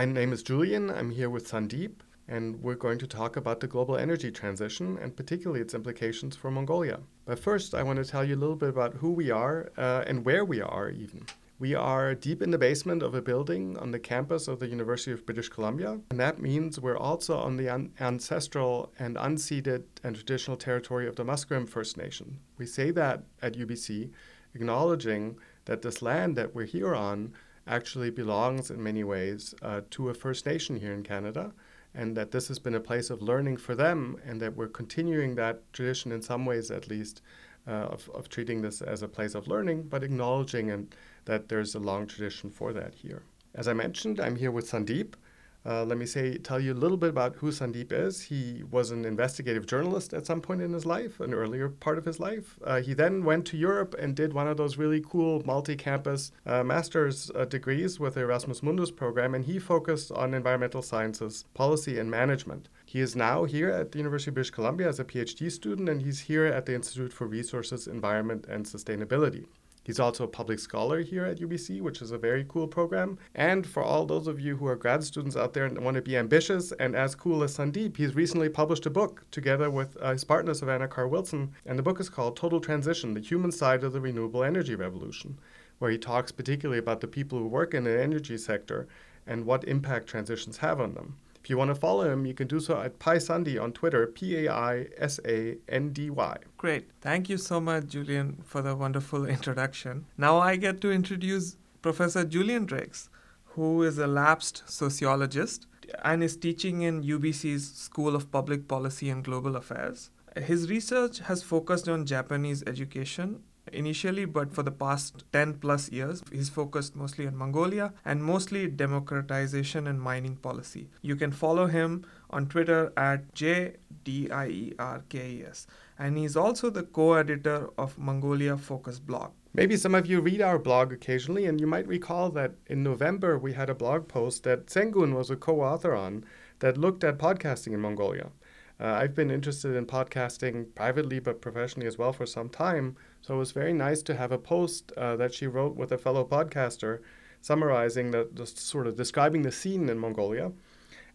My name is Julian. I'm here with Sandeep, and we're going to talk about the global energy transition and particularly its implications for Mongolia. But first, I want to tell you a little bit about who we are uh, and where we are, even. We are deep in the basement of a building on the campus of the University of British Columbia, and that means we're also on the un- ancestral and unceded and traditional territory of the Musqueam First Nation. We say that at UBC, acknowledging that this land that we're here on actually belongs in many ways uh, to a First Nation here in Canada, and that this has been a place of learning for them, and that we're continuing that tradition in some ways at least. Uh, of, of treating this as a place of learning, but acknowledging and that there's a long tradition for that here. As I mentioned, I'm here with Sandeep. Uh, let me say, tell you a little bit about who Sandeep is. He was an investigative journalist at some point in his life, an earlier part of his life. Uh, he then went to Europe and did one of those really cool multi-campus uh, master's uh, degrees with the Erasmus Mundus program, and he focused on environmental sciences, policy, and management. He is now here at the University of British Columbia as a PhD student, and he's here at the Institute for Resources, Environment, and Sustainability. He's also a public scholar here at UBC, which is a very cool program. And for all those of you who are grad students out there and want to be ambitious and as cool as Sandeep, he's recently published a book together with uh, his partner Savannah Carr Wilson. And the book is called Total Transition The Human Side of the Renewable Energy Revolution, where he talks particularly about the people who work in the energy sector and what impact transitions have on them. If you want to follow him, you can do so at PaiSandy on Twitter, P A I S A N D Y. Great. Thank you so much, Julian, for the wonderful introduction. Now I get to introduce Professor Julian Dierkes, who is a lapsed sociologist and is teaching in UBC's School of Public Policy and Global Affairs. His research has focused on Japanese education initially, but for the past 10 plus years, he's focused mostly on Mongolia and mostly democratization and mining policy. You can follow him on Twitter at JDIERKES, and he's also the co editor of Mongolia Focus blog. Maybe some of you read our blog occasionally, and you might recall that in November we had a blog post that Sengun was a co author on that looked at podcasting in Mongolia. Uh, I've been interested in podcasting privately but professionally as well for some time, so it was very nice to have a post uh, that she wrote with a fellow podcaster summarizing the, the, sort of describing the scene in Mongolia.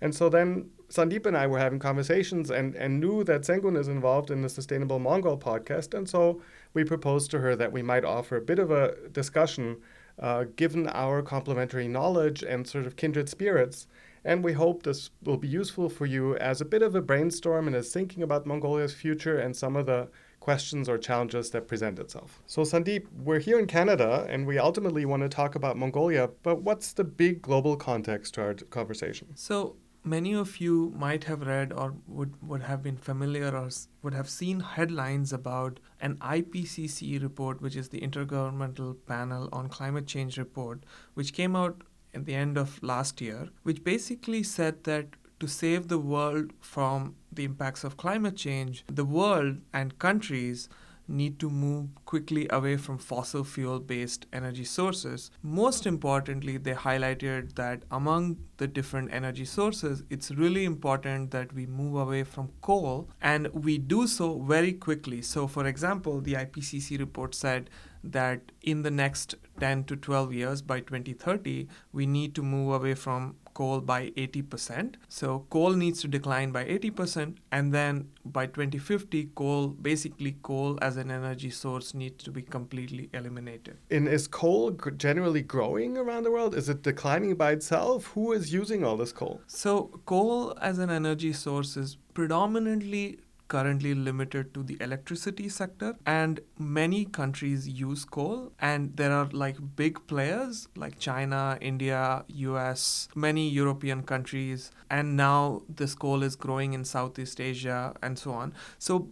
And so then Sandeep and I were having conversations and, and knew that Sengun is involved in the Sustainable Mongol podcast. And so we proposed to her that we might offer a bit of a discussion uh, given our complementary knowledge and sort of kindred spirits and we hope this will be useful for you as a bit of a brainstorm and as thinking about Mongolia's future and some of the questions or challenges that present itself. So, Sandeep, we're here in Canada and we ultimately want to talk about Mongolia, but what's the big global context to our conversation? So, many of you might have read or would, would have been familiar or would have seen headlines about an IPCC report, which is the Intergovernmental Panel on Climate Change report, which came out at the end of last year, which basically said that to save the world from the impacts of climate change, the world and countries need to move quickly away from fossil fuel based energy sources. Most importantly, they highlighted that among the different energy sources, it's really important that we move away from coal and we do so very quickly. So, for example, the IPCC report said that in the next 10 to 12 years by 2030 we need to move away from coal by 80%. So coal needs to decline by 80% and then by 2050 coal basically coal as an energy source needs to be completely eliminated. And is coal generally growing around the world? Is it declining by itself? Who is using all this coal? So coal as an energy source is predominantly currently limited to the electricity sector and many countries use coal and there are like big players like China, India, US, many European countries and now this coal is growing in Southeast Asia and so on. So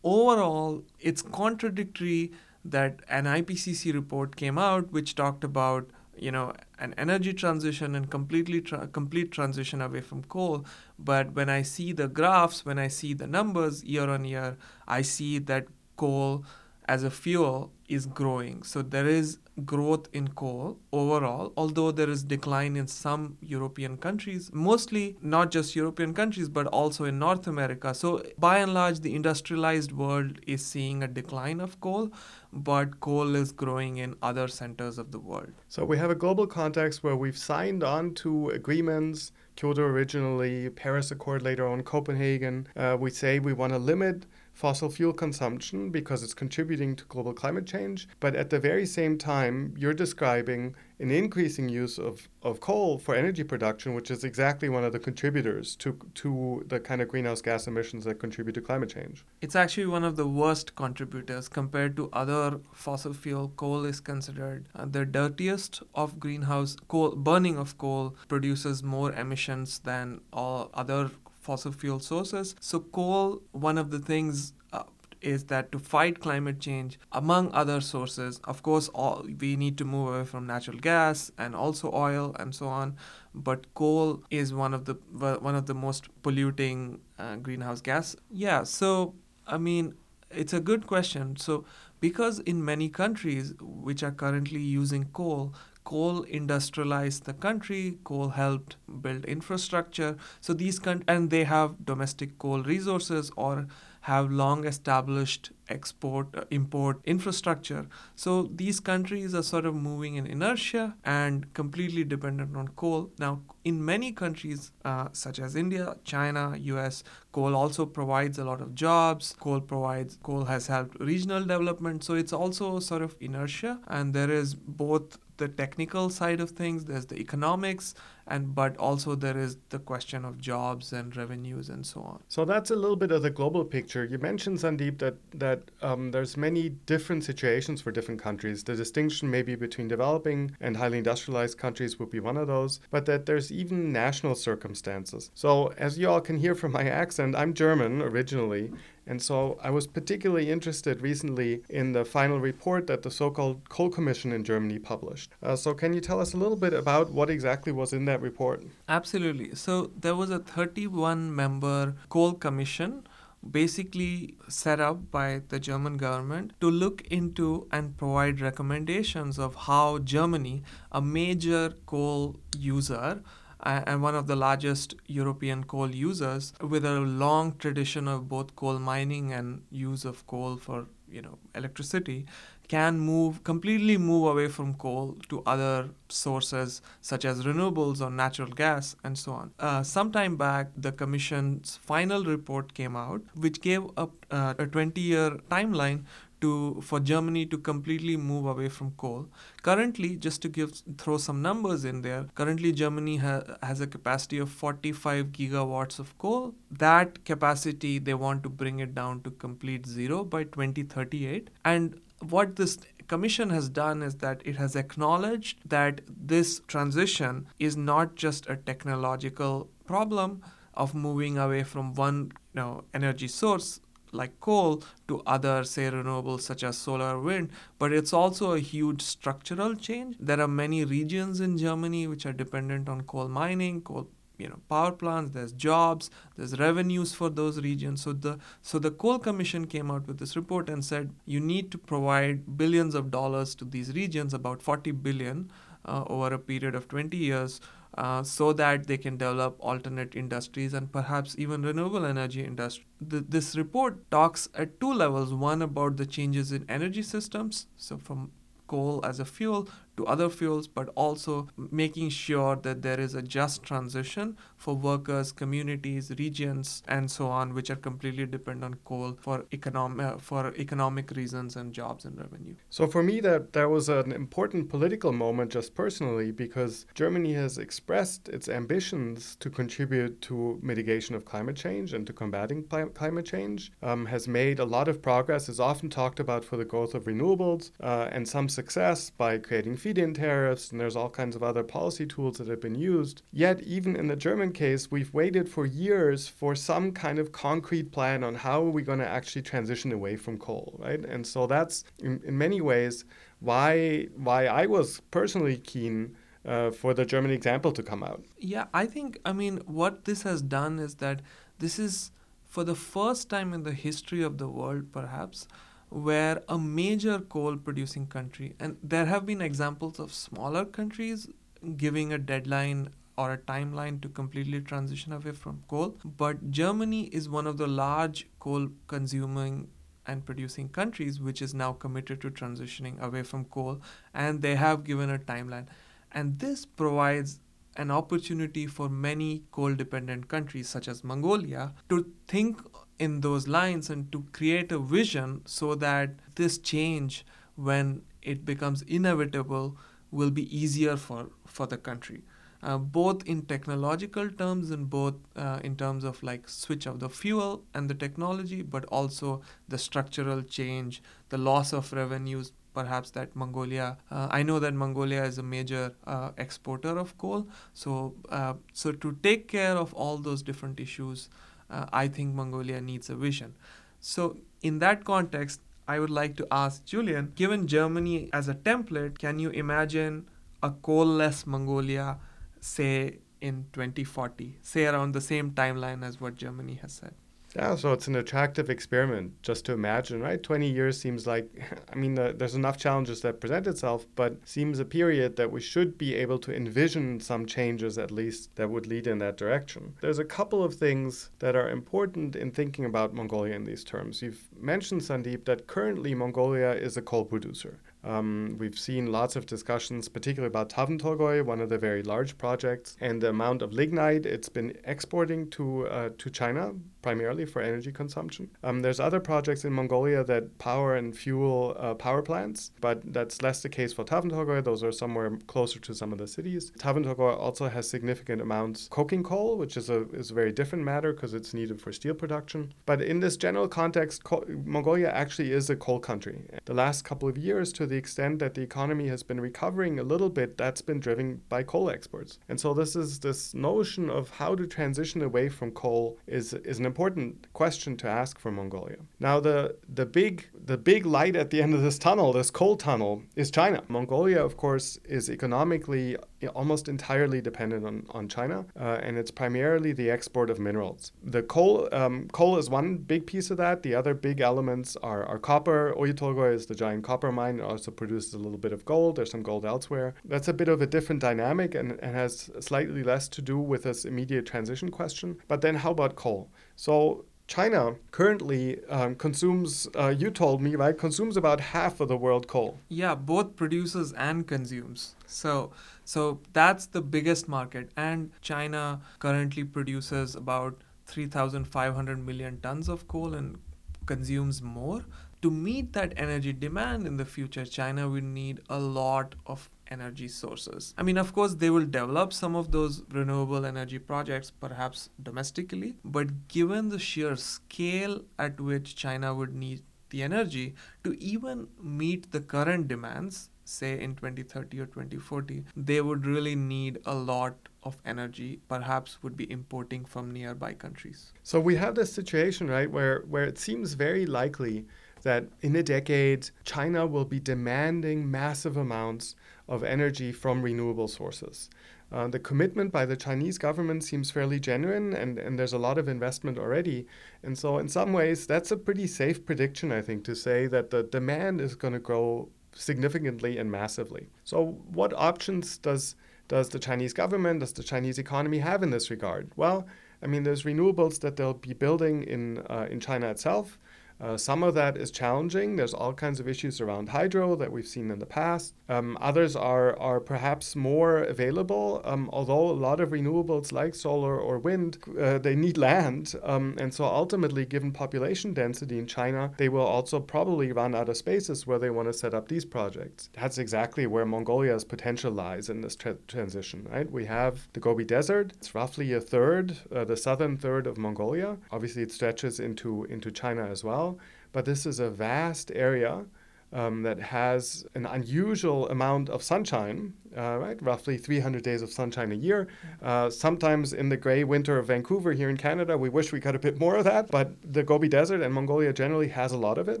overall it's contradictory that an IPCC report came out which talked about you know an energy transition and completely tra- complete transition away from coal. But when i see the graphs when i see the numbers year on year i see that coal as a fuel is growing. So there is growth in coal overall, although there is decline in some European countries, mostly not just European countries, but also in North America. So, by and large, the industrialized world is seeing a decline of coal, but coal is growing in other centers of the world. So, we have a global context where we've signed on to agreements. Kyoto originally, Paris Accord later on, Copenhagen. Uh, we say we want to limit fossil fuel consumption because it's contributing to global climate change. But at the very same time, you're describing an increasing use of, of coal for energy production, which is exactly one of the contributors to, to the kind of greenhouse gas emissions that contribute to climate change. It's actually one of the worst contributors compared to other fossil fuel. Coal is considered uh, the dirtiest of greenhouse coal. Burning of coal produces more emissions than all other fossil fuel sources. So, coal, one of the things uh, is that to fight climate change, among other sources, of course, all, we need to move away from natural gas and also oil and so on. But coal is one of the one of the most polluting uh, greenhouse gas. Yeah. So, I mean, it's a good question. So, because in many countries which are currently using coal, coal industrialized the country coal helped build infrastructure. So these con- and they have domestic coal resources or have long established export uh, import infrastructure. So these countries are sort of moving in inertia and completely dependent on coal. Now in many countries uh, such as india china us coal also provides a lot of jobs. Coal provides coal has helped regional development. So it's also sort of inertia and there is both the technical side of things there's the economics and but also there is the question of jobs and revenues and so on. So that's a little bit of the global picture. You mentioned Sandeep that that um, there's many different situations for different countries. The distinction maybe between developing and highly industrialized countries would be one of those, but that there's even national circumstances. So as you all can hear from my accent, I'm German originally, and so I was particularly interested recently in the final report that the so called Coal Commission in Germany published. Uh, so, can you tell us a little bit about what exactly was in that report? Absolutely. So, there was a 31 member Coal Commission basically set up by the German government to look into and provide recommendations of how Germany, a major coal user, and one of the largest European coal users with a long tradition of both coal mining and use of coal for you know electricity can move completely move away from coal to other sources such as renewables or natural gas and so on. Uh, sometime back, the Commission's final report came out, which gave up uh, a 20 year timeline to for Germany to completely move away from coal. Currently, just to give throw some numbers in there, currently Germany ha- has a capacity of 45 gigawatts of coal. That capacity they want to bring it down to complete zero by 2038. And what this commission has done is that it has acknowledged that this transition is not just a technological problem of moving away from one you know, energy source like coal to other, say, renewables such as solar wind, but it's also a huge structural change. There are many regions in Germany which are dependent on coal mining, coal you know power plants. There's jobs. There's revenues for those regions. So the so the coal commission came out with this report and said you need to provide billions of dollars to these regions about 40 billion uh, over a period of 20 years uh, so that they can develop alternate industries and perhaps even renewable energy industry. The, this report talks at two levels one about the changes in energy systems, so from coal as a fuel to other fuels, but also making sure that there is a just transition for workers, communities, regions, and so on, which are completely dependent on coal for economic uh, for economic reasons and jobs and revenue. So for me, that that was an important political moment, just personally, because Germany has expressed its ambitions to contribute to mitigation of climate change and to combating climate change. Um, has made a lot of progress. Is often talked about for the growth of renewables uh, and some success by creating feed-in tariffs, and there's all kinds of other policy tools that have been used. Yet, even in the German case, we've waited for years for some kind of concrete plan on how are we going to actually transition away from coal, right? And so that's in, in many ways why why I was personally keen uh, for the German example to come out. Yeah, I think I mean what this has done is that this is for the first time in the history of the world, perhaps, where a major coal producing country, and there have been examples of smaller countries giving a deadline or a timeline to completely transition away from coal. But Germany is one of the large coal consuming and producing countries which is now committed to transitioning away from coal and they have given a timeline. And this provides an opportunity for many coal dependent countries such as Mongolia to think in those lines and to create a vision so that this change when it becomes inevitable will be easier for, for the country. Uh, both in technological terms and both uh, in terms of like switch of the fuel and the technology, but also the structural change, the loss of revenues, perhaps that Mongolia. Uh, I know that Mongolia is a major uh, exporter of coal, so uh, so to take care of all those different issues, uh, I think Mongolia needs a vision. So in that context, I would like to ask Julian, given Germany as a template, can you imagine a coal-less Mongolia? say in 2040, say around the same timeline as what Germany has said. Yeah, so it's an attractive experiment just to imagine, right? 20 years seems like, I mean, uh, there's enough challenges that present itself, but seems a period that we should be able to envision some changes at least that would lead in that direction. There's a couple of things that are important in thinking about Mongolia in these terms. You've mentioned, Sandeep, that currently Mongolia is a coal producer. Um, we've seen lots of discussions, particularly about Tavan Tolgoi, one of the very large projects, and the amount of lignite it's been exporting to uh, to China primarily for energy consumption. Um, there's other projects in Mongolia that power and fuel uh, power plants, but that's less the case for Tavan Tolgoi. Those are somewhere closer to some of the cities. Tavan Tolgoi also has significant amounts of coking coal, which is a is a very different matter because it's needed for steel production. But in this general context, co- Mongolia actually is a coal country. The last couple of years, to the extent that the economy has been recovering a little bit, that's been driven by coal exports. And so this is this notion of how to transition away from coal is is an important question to ask for Mongolia. Now the the big the big light at the end of this tunnel, this coal tunnel, is China. Mongolia, of course, is economically almost entirely dependent on, on China, uh, and it's primarily the export of minerals. The coal um, coal is one big piece of that. The other big elements are, are copper. Oyu is the giant copper mine It also produces a little bit of gold. There's some gold elsewhere. That's a bit of a different dynamic and, and has slightly less to do with this immediate transition question. But then how about coal? So China currently um, consumes, uh, you told me, right, consumes about half of the world coal. Yeah, both produces and consumes. So, so that's the biggest market. And China currently produces about 3,500 million tons of coal and consumes more to meet that energy demand in the future, China will need a lot of energy sources. I mean, of course, they will develop some of those renewable energy projects, perhaps domestically, but given the sheer scale at which China would need the energy to even meet the current demands, say in 2030 or 2040, they would really need a lot of energy perhaps would be importing from nearby countries. So we have this situation, right, where, where it seems very likely that in a decade, China will be demanding massive amounts of energy from renewable sources. Uh, the commitment by the Chinese government seems fairly genuine, and, and there's a lot of investment already. And so, in some ways, that's a pretty safe prediction, I think, to say that the demand is going to grow significantly and massively. So, what options does does the Chinese government, does the Chinese economy have in this regard? Well, I mean, there's renewables that they'll be building in uh, in China itself. Uh, some of that is challenging. There's all kinds of issues around hydro that we've seen in the past. Um, others are, are perhaps more available, um, although a lot of renewables like solar or wind, uh, they need land. Um, and so ultimately, given population density in China, they will also probably run out of spaces where they want to set up these projects. That's exactly where Mongolia's potential lies in this tra- transition, right? We have the Gobi Desert. It's roughly a third, uh, the southern third of Mongolia. Obviously, it stretches into, into China as well but this is a vast area um, that has an unusual amount of sunshine, uh, right? Roughly 300 days of sunshine a year. Uh, sometimes in the gray winter of Vancouver here in Canada, we wish we got a bit more of that, but the Gobi Desert and Mongolia generally has a lot of it.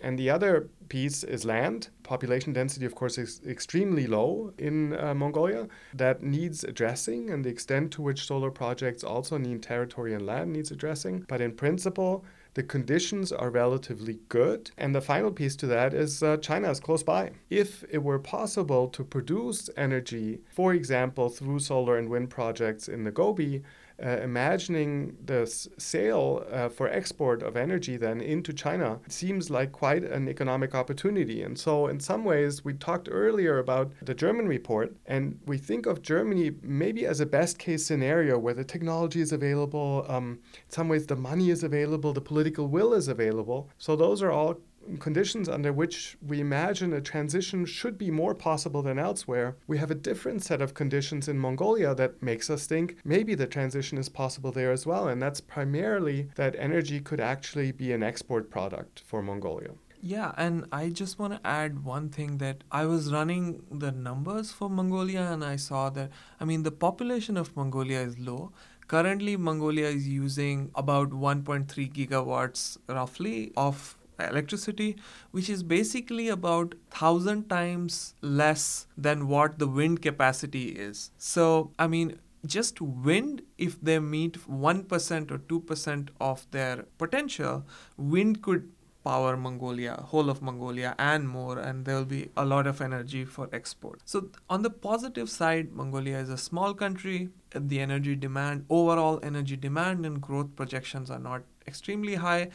And the other piece is land. Population density, of course, is extremely low in uh, Mongolia. That needs addressing, and the extent to which solar projects also need territory and land needs addressing. But in principle, the conditions are relatively good. And the final piece to that is uh, China is close by. If it were possible to produce energy, for example, through solar and wind projects in the Gobi, uh, imagining the sale uh, for export of energy then into China seems like quite an economic opportunity. And so, in some ways, we talked earlier about the German report, and we think of Germany maybe as a best case scenario where the technology is available, um, in some ways, the money is available, the political will is available. So, those are all conditions under which we imagine a transition should be more possible than elsewhere, we have a different set of conditions in Mongolia that makes us think maybe the transition is possible there as well. And that's primarily that energy could actually be an export product for Mongolia. Yeah, and I just want to add one thing that I was running the numbers for Mongolia and I saw that, I mean, the population of Mongolia is low. Currently, Mongolia is using about 1.3 gigawatts roughly of electricity, which is basically about 1000 times less than what the wind capacity is. So, I mean, just wind, if they meet 1% or 2% of their potential, wind could power Mongolia, whole of Mongolia, and more, and there will be a lot of energy for export. So, on the positive side, Mongolia is a small country. The energy demand, overall energy demand and growth projections are not extremely high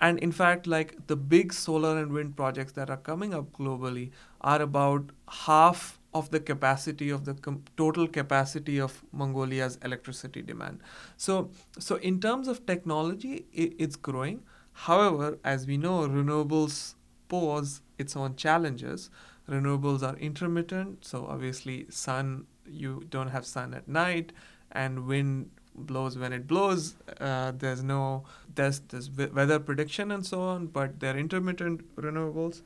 and in fact like the big solar and wind projects that are coming up globally are about half of the capacity of the com- total capacity of Mongolia's electricity demand. So, so in terms of technology, it, it's growing. However, as we know, renewables pose its own challenges. Renewables are intermittent, so obviously, sun you don't have sun at night, and wind blows when it blows. Uh, there's no there's there's weather prediction and so on, but they're intermittent renewables.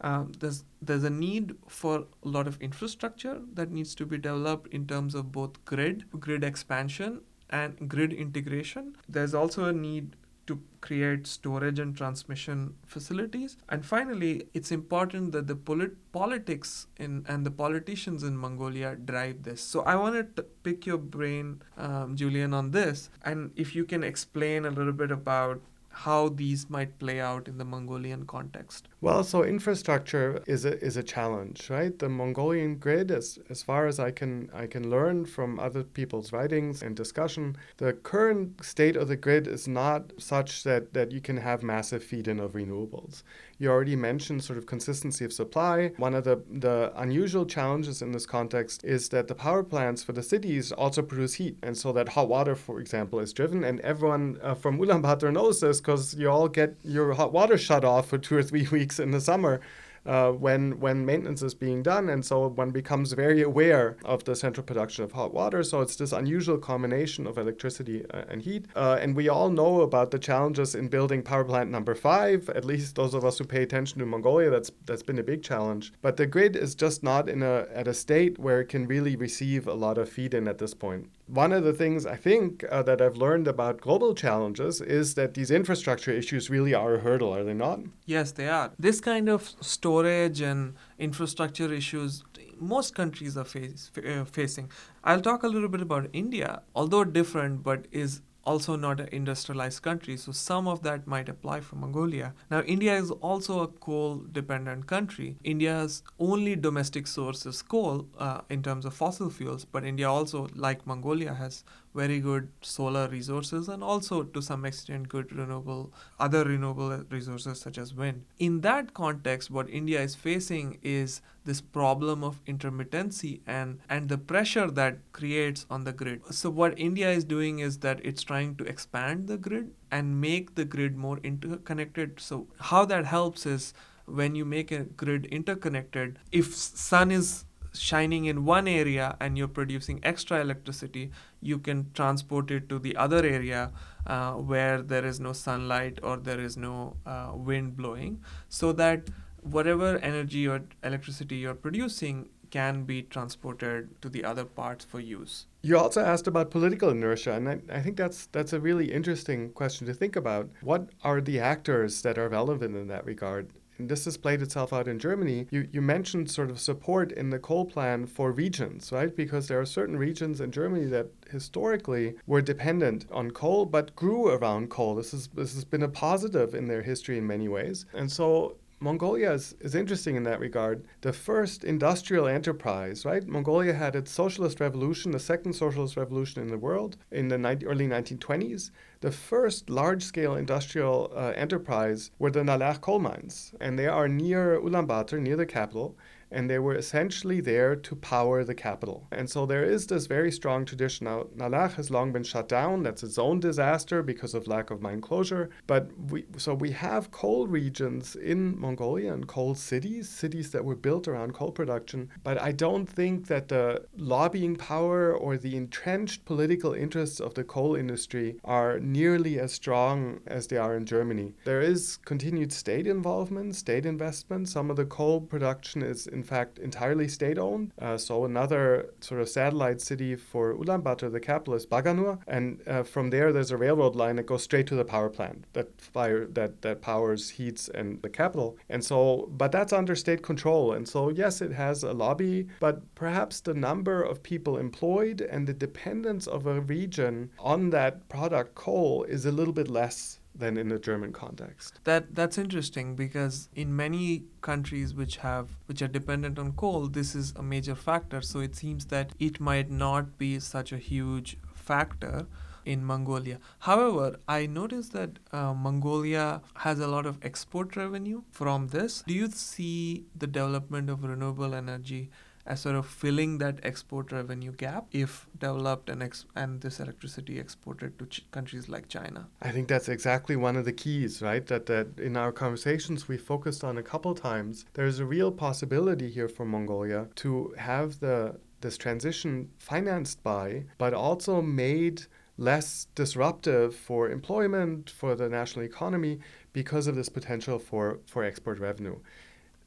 Um, there's there's a need for a lot of infrastructure that needs to be developed in terms of both grid grid expansion and grid integration. There's also a need to create storage and transmission facilities. And finally, it's important that the polit- politics in, and the politicians in Mongolia drive this. So I want to pick your brain, um, Julian, on this. And if you can explain a little bit about how these might play out in the Mongolian context. Well, so infrastructure is a is a challenge, right? The Mongolian grid, as as far as I can I can learn from other people's writings and discussion, the current state of the grid is not such that that you can have massive feed-in of renewables. You already mentioned sort of consistency of supply. One of the, the unusual challenges in this context is that the power plants for the cities also produce heat. And so that hot water, for example, is driven. And everyone uh, from Ulaanbaatar knows this because you all get your hot water shut off for two or three weeks in the summer uh, when when maintenance is being done, and so one becomes very aware of the central production of hot water. So it's this unusual combination of electricity uh, and heat. Uh, and we all know about the challenges in building power plant number five. At least those of us who pay attention to Mongolia, that's that's been a big challenge. But the grid is just not in a at a state where it can really receive a lot of feed in at this point one of the things I think uh, that I've learned about global challenges is that these infrastructure issues really are a hurdle, are they not? Yes, they are. This kind of storage and infrastructure issues most countries are face, uh, facing. I'll talk a little bit about India, although different, but is also not an industrialized country, so some of that might apply for Mongolia. Now, India is also a coal dependent country. India's only domestic source is coal uh, in terms of fossil fuels, but India also, like Mongolia, has very good solar resources and also to some extent good renewable other renewable resources such as wind. In that context what india is facing is this problem of intermittency and and the pressure that creates on the grid. So what india is doing is that it's trying to expand the grid and make the grid more interconnected. So how that helps is when you make a grid interconnected if sun is shining in one area and you're producing extra electricity, you can transport it to the other area uh, where there is no sunlight or there is no uh, wind blowing, so that whatever energy or electricity you're producing can be transported to the other parts for use. You also asked about political inertia, and I, I, think that's that's a really interesting question to think about. What are the actors that are relevant in that regard? This has played itself out in Germany. You, you mentioned sort of support in the coal plan for regions, right? Because there are certain regions in Germany that historically were dependent on coal but grew around coal. This, is, this has been a positive in their history in many ways. And so Mongolia is, is interesting in that regard. The first industrial enterprise, right? Mongolia had its socialist revolution, the second socialist revolution in the world, in the ni- early 1920s. The first large scale industrial uh, enterprise were the Nalaikh coal mines, and they are near Ulaanbaatar, near the capital and they were essentially there to power the capital. And so there is this very strong tradition. Now, Nalaikh has long been shut down. That's its own disaster because of lack of mine closure. But we, so we have coal regions in Mongolia and coal cities, cities that were built around coal production. But I don't think that the lobbying power or the entrenched political interests of the coal industry are nearly as strong as they are in Germany. There is continued state involvement, state investment. Some of the coal production is in fact entirely state owned. Uh, so another sort of satellite city for Ulaanbaatar, the capital, is Baganuur, and uh, from there there's a railroad line that goes straight to the power plant that fire that that powers heats and the capital. And so, but that's under state control. And so, yes, it has a lobby, but perhaps the number of people employed and the dependence of a region on that product coal is a little bit less than in the German context. That that's interesting because in many countries which have which are dependent on coal, this is a major factor. So it seems that it might not be such a huge factor in Mongolia. However, I noticed that uh, Mongolia has a lot of export revenue from this. Do you see the development of renewable energy as sort of filling that export revenue gap if developed and ex- and this electricity exported to ch- countries like China. I think that's exactly one of the keys, right? That that in our conversations we focused on a couple times. There's a real possibility here for Mongolia to have the this transition financed by, but also made less disruptive for employment, for the national economy, because of this potential for, for export revenue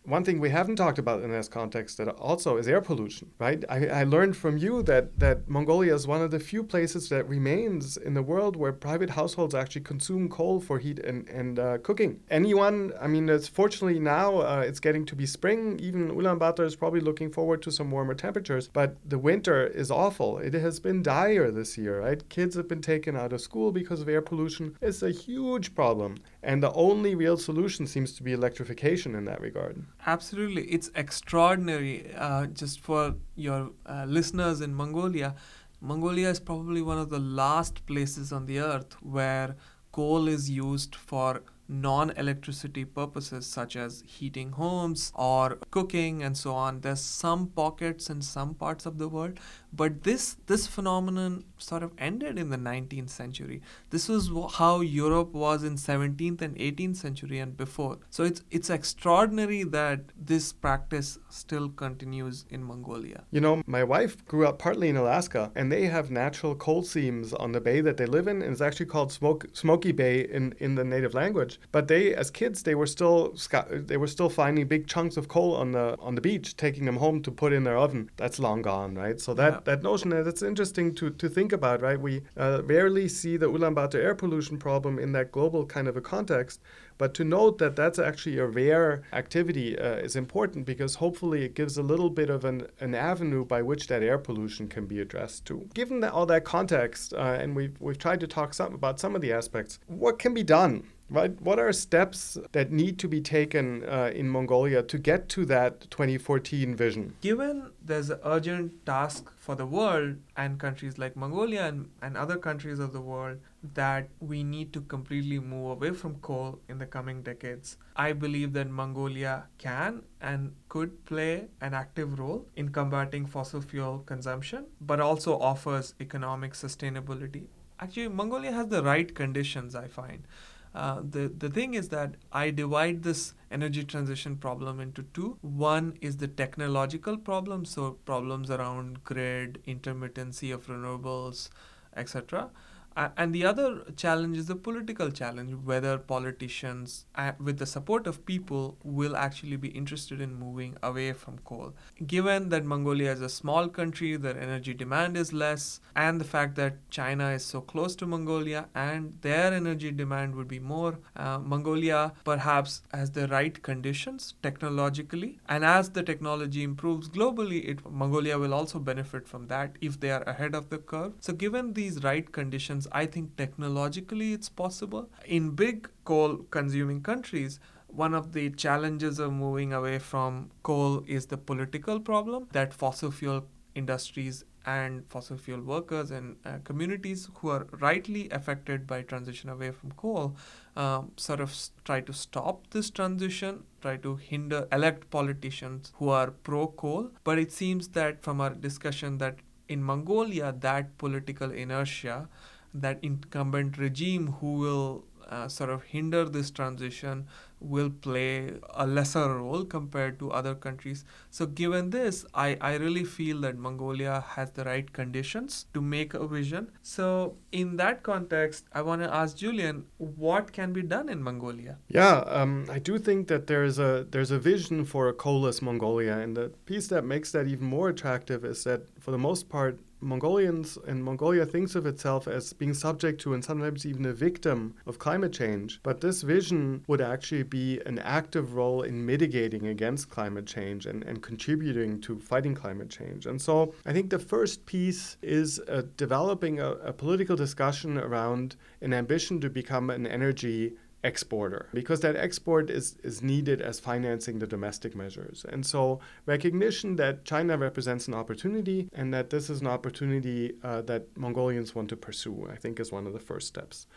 one thing we haven't talked about in this context that also is air pollution, right? I, I, learned from you that, that Mongolia is one of the few places that remains in the world where private households actually consume coal for heat and, and uh, cooking. Anyone, I mean, it's fortunately now uh, it's getting to be spring. Even Ulaanbaatar is probably looking forward to some warmer temperatures, but the winter is awful. It has been dire this year, right? Kids have been taken out of school because of air pollution. It's a huge problem. And the only real solution seems to be electrification in that regard. Absolutely. It's extraordinary. Uh, just for your uh, listeners in Mongolia, Mongolia is probably one of the last places on the earth where coal is used for non electricity purposes such as heating homes or cooking and so on. There's some pockets in some parts of the world, but this this phenomenon sort of ended in the 19th century. This was how Europe was in 17th and 18th century and before. So it's it's extraordinary that this practice still continues in Mongolia. You know, my wife grew up partly in Alaska, and they have natural coal seams on the bay that they live in, and it's actually called Smoke, Smoky Bay in, in the native language. But they, as kids, they were still they were still finding big chunks of coal on the on the beach, taking them home to put in their oven. That's long gone, right? So that, yeah. that notion that's interesting to, to think about, right? We uh, rarely see the Ulaanbaatar air pollution problem in that global kind of a context. But to note that that's actually a rare activity uh, is important because hopefully it gives a little bit of an, an avenue by which that air pollution can be addressed too. Given that, all that context, uh, and we've, we've tried to talk some, about some of the aspects, what can be done right? What are steps that need to be taken uh, in Mongolia to get to that 2014 vision? Given there's an urgent task for the world and countries like Mongolia and, and other countries of the world that we need to completely move away from coal in the coming decades. I believe that Mongolia can and could play an active role in combating fossil fuel consumption, but also offers economic sustainability. Actually, Mongolia has the right conditions, I find. Uh, the, the thing is that I divide this energy transition problem into two. One is the technological problem, so problems around grid, intermittency of renewables, etc. And the other challenge is the political challenge whether politicians, uh, with the support of people, will actually be interested in moving away from coal. Given that Mongolia is a small country, their energy demand is less, and the fact that China is so close to Mongolia and their energy demand would be more, uh, Mongolia perhaps has the right conditions technologically. And as the technology improves globally, it, Mongolia will also benefit from that if they are ahead of the curve. So, given these right conditions, I think technologically it's possible. In big coal consuming countries, one of the challenges of moving away from coal is the political problem that fossil fuel industries and fossil fuel workers and uh, communities who are rightly affected by transition away from coal um, sort of try to stop this transition, try to hinder, elect politicians who are pro coal. But it seems that from our discussion that in Mongolia, that political inertia that incumbent regime who will uh, sort of hinder this transition will play a lesser role compared to other countries. So, given this, I, I really feel that Mongolia has the right conditions to make a vision. So, in that context, I want to ask Julian, what can be done in Mongolia? Yeah, um, I do think that there's a there's a vision for a coalless Mongolia, and the piece that makes that even more attractive is that for the most part, Mongolians and Mongolia thinks of itself as being subject to and sometimes even a victim of climate change. But this vision would actually be an active role in mitigating against climate change and, and contributing to fighting climate change. And so I think the first piece is uh, developing a, a political discussion around an ambition to become an energy exporter because that export is, is needed as financing the domestic measures. And so, recognition that China represents an opportunity and that this is an opportunity uh, that Mongolians want to pursue, I think, is one of the first steps.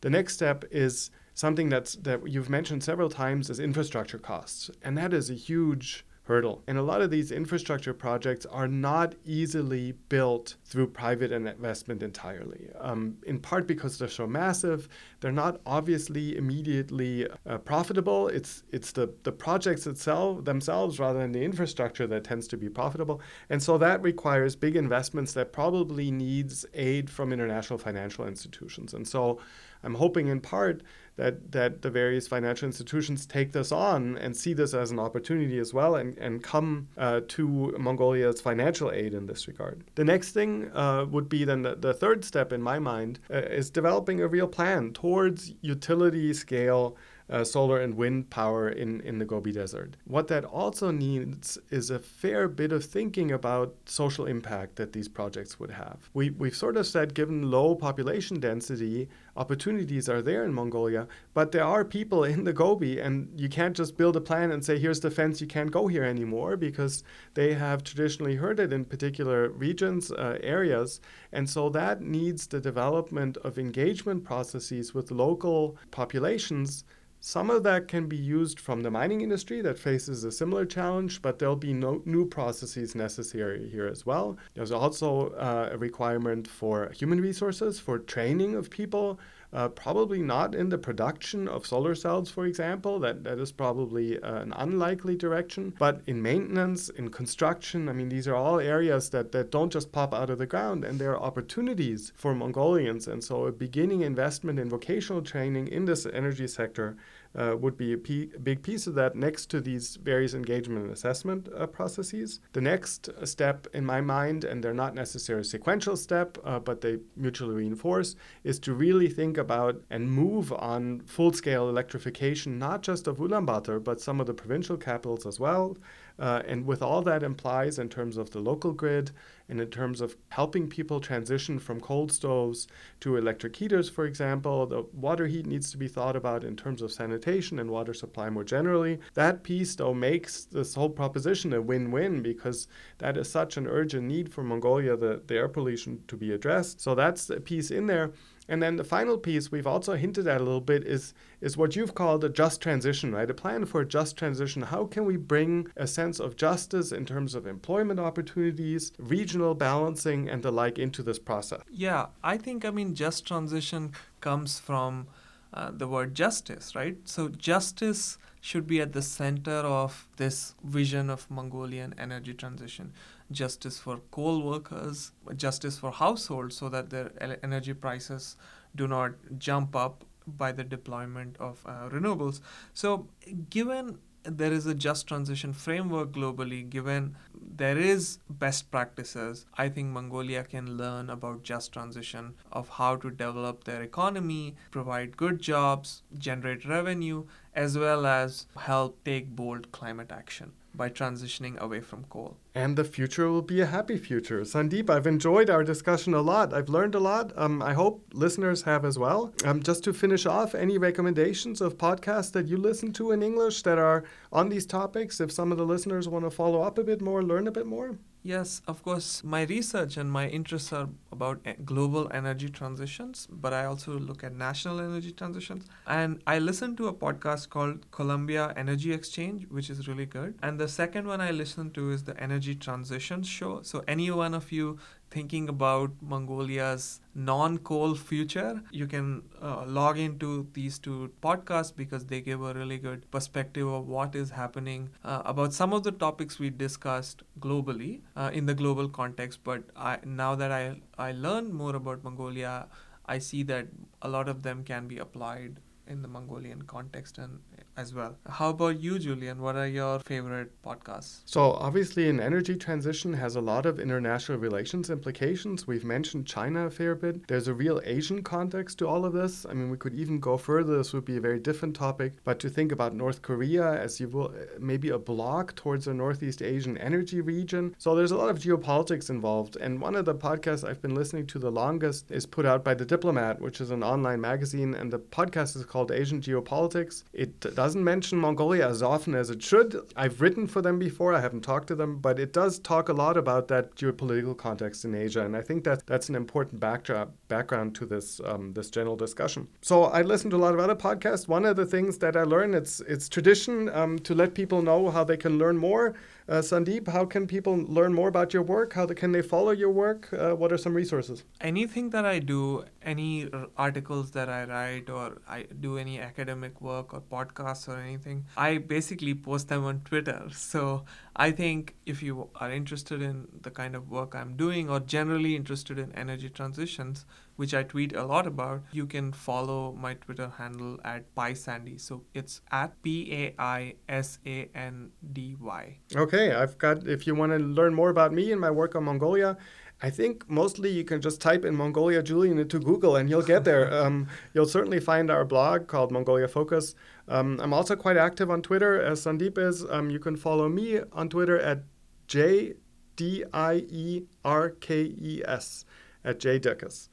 The next step is something that's, that you've mentioned several times is infrastructure costs. And that is a huge hurdle. And a lot of these infrastructure projects are not easily built through private investment entirely. Um, in part because they're so massive, they're not obviously immediately uh, profitable. It's it's the the projects itself themselves rather than the infrastructure that tends to be profitable. And so that requires big investments that probably needs aid from international financial institutions. And so I'm hoping in part that that the various financial institutions take this on and see this as an opportunity as well and, and come uh, to Mongolia's financial aid in this regard. The next thing uh, would be then the, the, third step in my mind uh, is developing a real plan towards utility scale uh, solar and wind power in, in the Gobi Desert. What that also needs is a fair bit of thinking about social impact that these projects would have. We, we've sort of said, given low population density, opportunities are there in Mongolia, but there are people in the Gobi, and you can't just build a plan and say, here's the fence, you can't go here anymore, because they have traditionally herded in particular regions, uh, areas. And so that needs the development of engagement processes with local populations some of that can be used from the mining industry that faces a similar challenge, but there'll be no new processes necessary here as well. There's also uh, a requirement for human resources, for training of people, uh, probably not in the production of solar cells, for example. That, that is probably uh, an unlikely direction. But in maintenance, in construction, I mean, these are all areas that, that don't just pop out of the ground, and there are opportunities for Mongolians. And so, a beginning investment in vocational training in this energy sector uh, would be a big piece of that next to these various engagement and assessment uh, processes. The next step, in my mind, and they're not necessarily a sequential step, uh, but they mutually reinforce, is to really think about and move on full scale electrification, not just of Ulaanbaatar, but some of the provincial capitals as well. Uh, and with all that implies in terms of the local grid and in terms of helping people transition from cold stoves to electric heaters, for example, the water heat needs to be thought about in terms of sanitation and water supply more generally. That piece, though, makes this whole proposition a win win because that is such an urgent need for Mongolia, the, the air pollution to be addressed. So that's a piece in there. And then the final piece we've also hinted at a little bit is, is what you've called a just transition, right? A plan for a just transition. How can we bring a sense of justice in terms of employment opportunities, regional balancing, and the like into this process? Yeah, I think, I mean, just transition comes from uh, the word justice, right? So, justice should be at the center of this vision of Mongolian energy transition. Justice for coal workers, justice for households so that their energy prices do not jump up by the deployment of uh, renewables. So, given there is a just transition framework globally, given there is best practices, I think Mongolia can learn about just transition of how to develop their economy, provide good jobs, generate revenue, as well as help take bold climate action by transitioning away from coal. And the future will be a happy future. Sandeep, I've enjoyed our discussion a lot. I've learned a lot. Um, I hope listeners have as well. Um, just to finish off, any recommendations of podcasts that you listen to in English that are on these topics? If some of the listeners want to follow up a bit more, learn a bit more? Yes, of course. My research and my interests are about eh, global energy transitions, but I also look at national energy transitions. And I listen to a podcast called Columbia Energy Exchange, which is really good. And the second one I listen to is the Energy Transitions Show. So, any one of you thinking about Mongolia's non coal future, you can uh, log into these two podcasts because they give a really good perspective of what is happening uh, about some of the topics we discussed globally uh, in the global context. But I, now that I, I learned more about Mongolia, I see that a lot of them can be applied in the Mongolian context and as well. How about you, Julian? What are your favorite podcasts? So, obviously, an energy transition has a lot of international relations implications. We've mentioned China a fair bit. There's a real Asian context to all of this. I mean, we could even go further. This would be a very different topic. But to think about North Korea as you will, maybe a block towards a Northeast Asian energy region. So, there's a lot of geopolitics involved. And one of the podcasts I've been listening to the longest is put out by The Diplomat, which is an online magazine. And the podcast is called Asian Geopolitics. It does doesn't mention Mongolia as often as it should. I've written for them before, I haven't talked to them, but it does talk a lot about that geopolitical context in Asia, and I think that that's an important backdrop, background to this um, this general discussion. So I listened to a lot of other podcasts. One of the things that I learned it's it's tradition um, to let people know how they can learn more. Uh, Sandeep, how can people learn more about your work? How can they follow your work? Uh, what are some resources? Anything that I do, any uh, articles that I write, or I do any academic work or podcasts or anything, I basically post them on Twitter. So I think if you are interested in the kind of work I'm doing or generally interested in energy transitions, which I tweet a lot about, you can follow my Twitter handle at PaiSandy. So it's at P A I S A N D Y. Okay, I've got, if you want to learn more about me and my work on Mongolia, I think mostly you can just type in Mongolia Julian into Google and you'll get there. um, you'll certainly find our blog called Mongolia Focus. Um, I'm also quite active on Twitter, as Sandeep is. Um, you can follow me on Twitter at J D I E R K E S, at J Dierkes.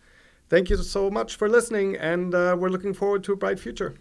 Thank you so much for listening, and uh, we're looking forward to a bright future.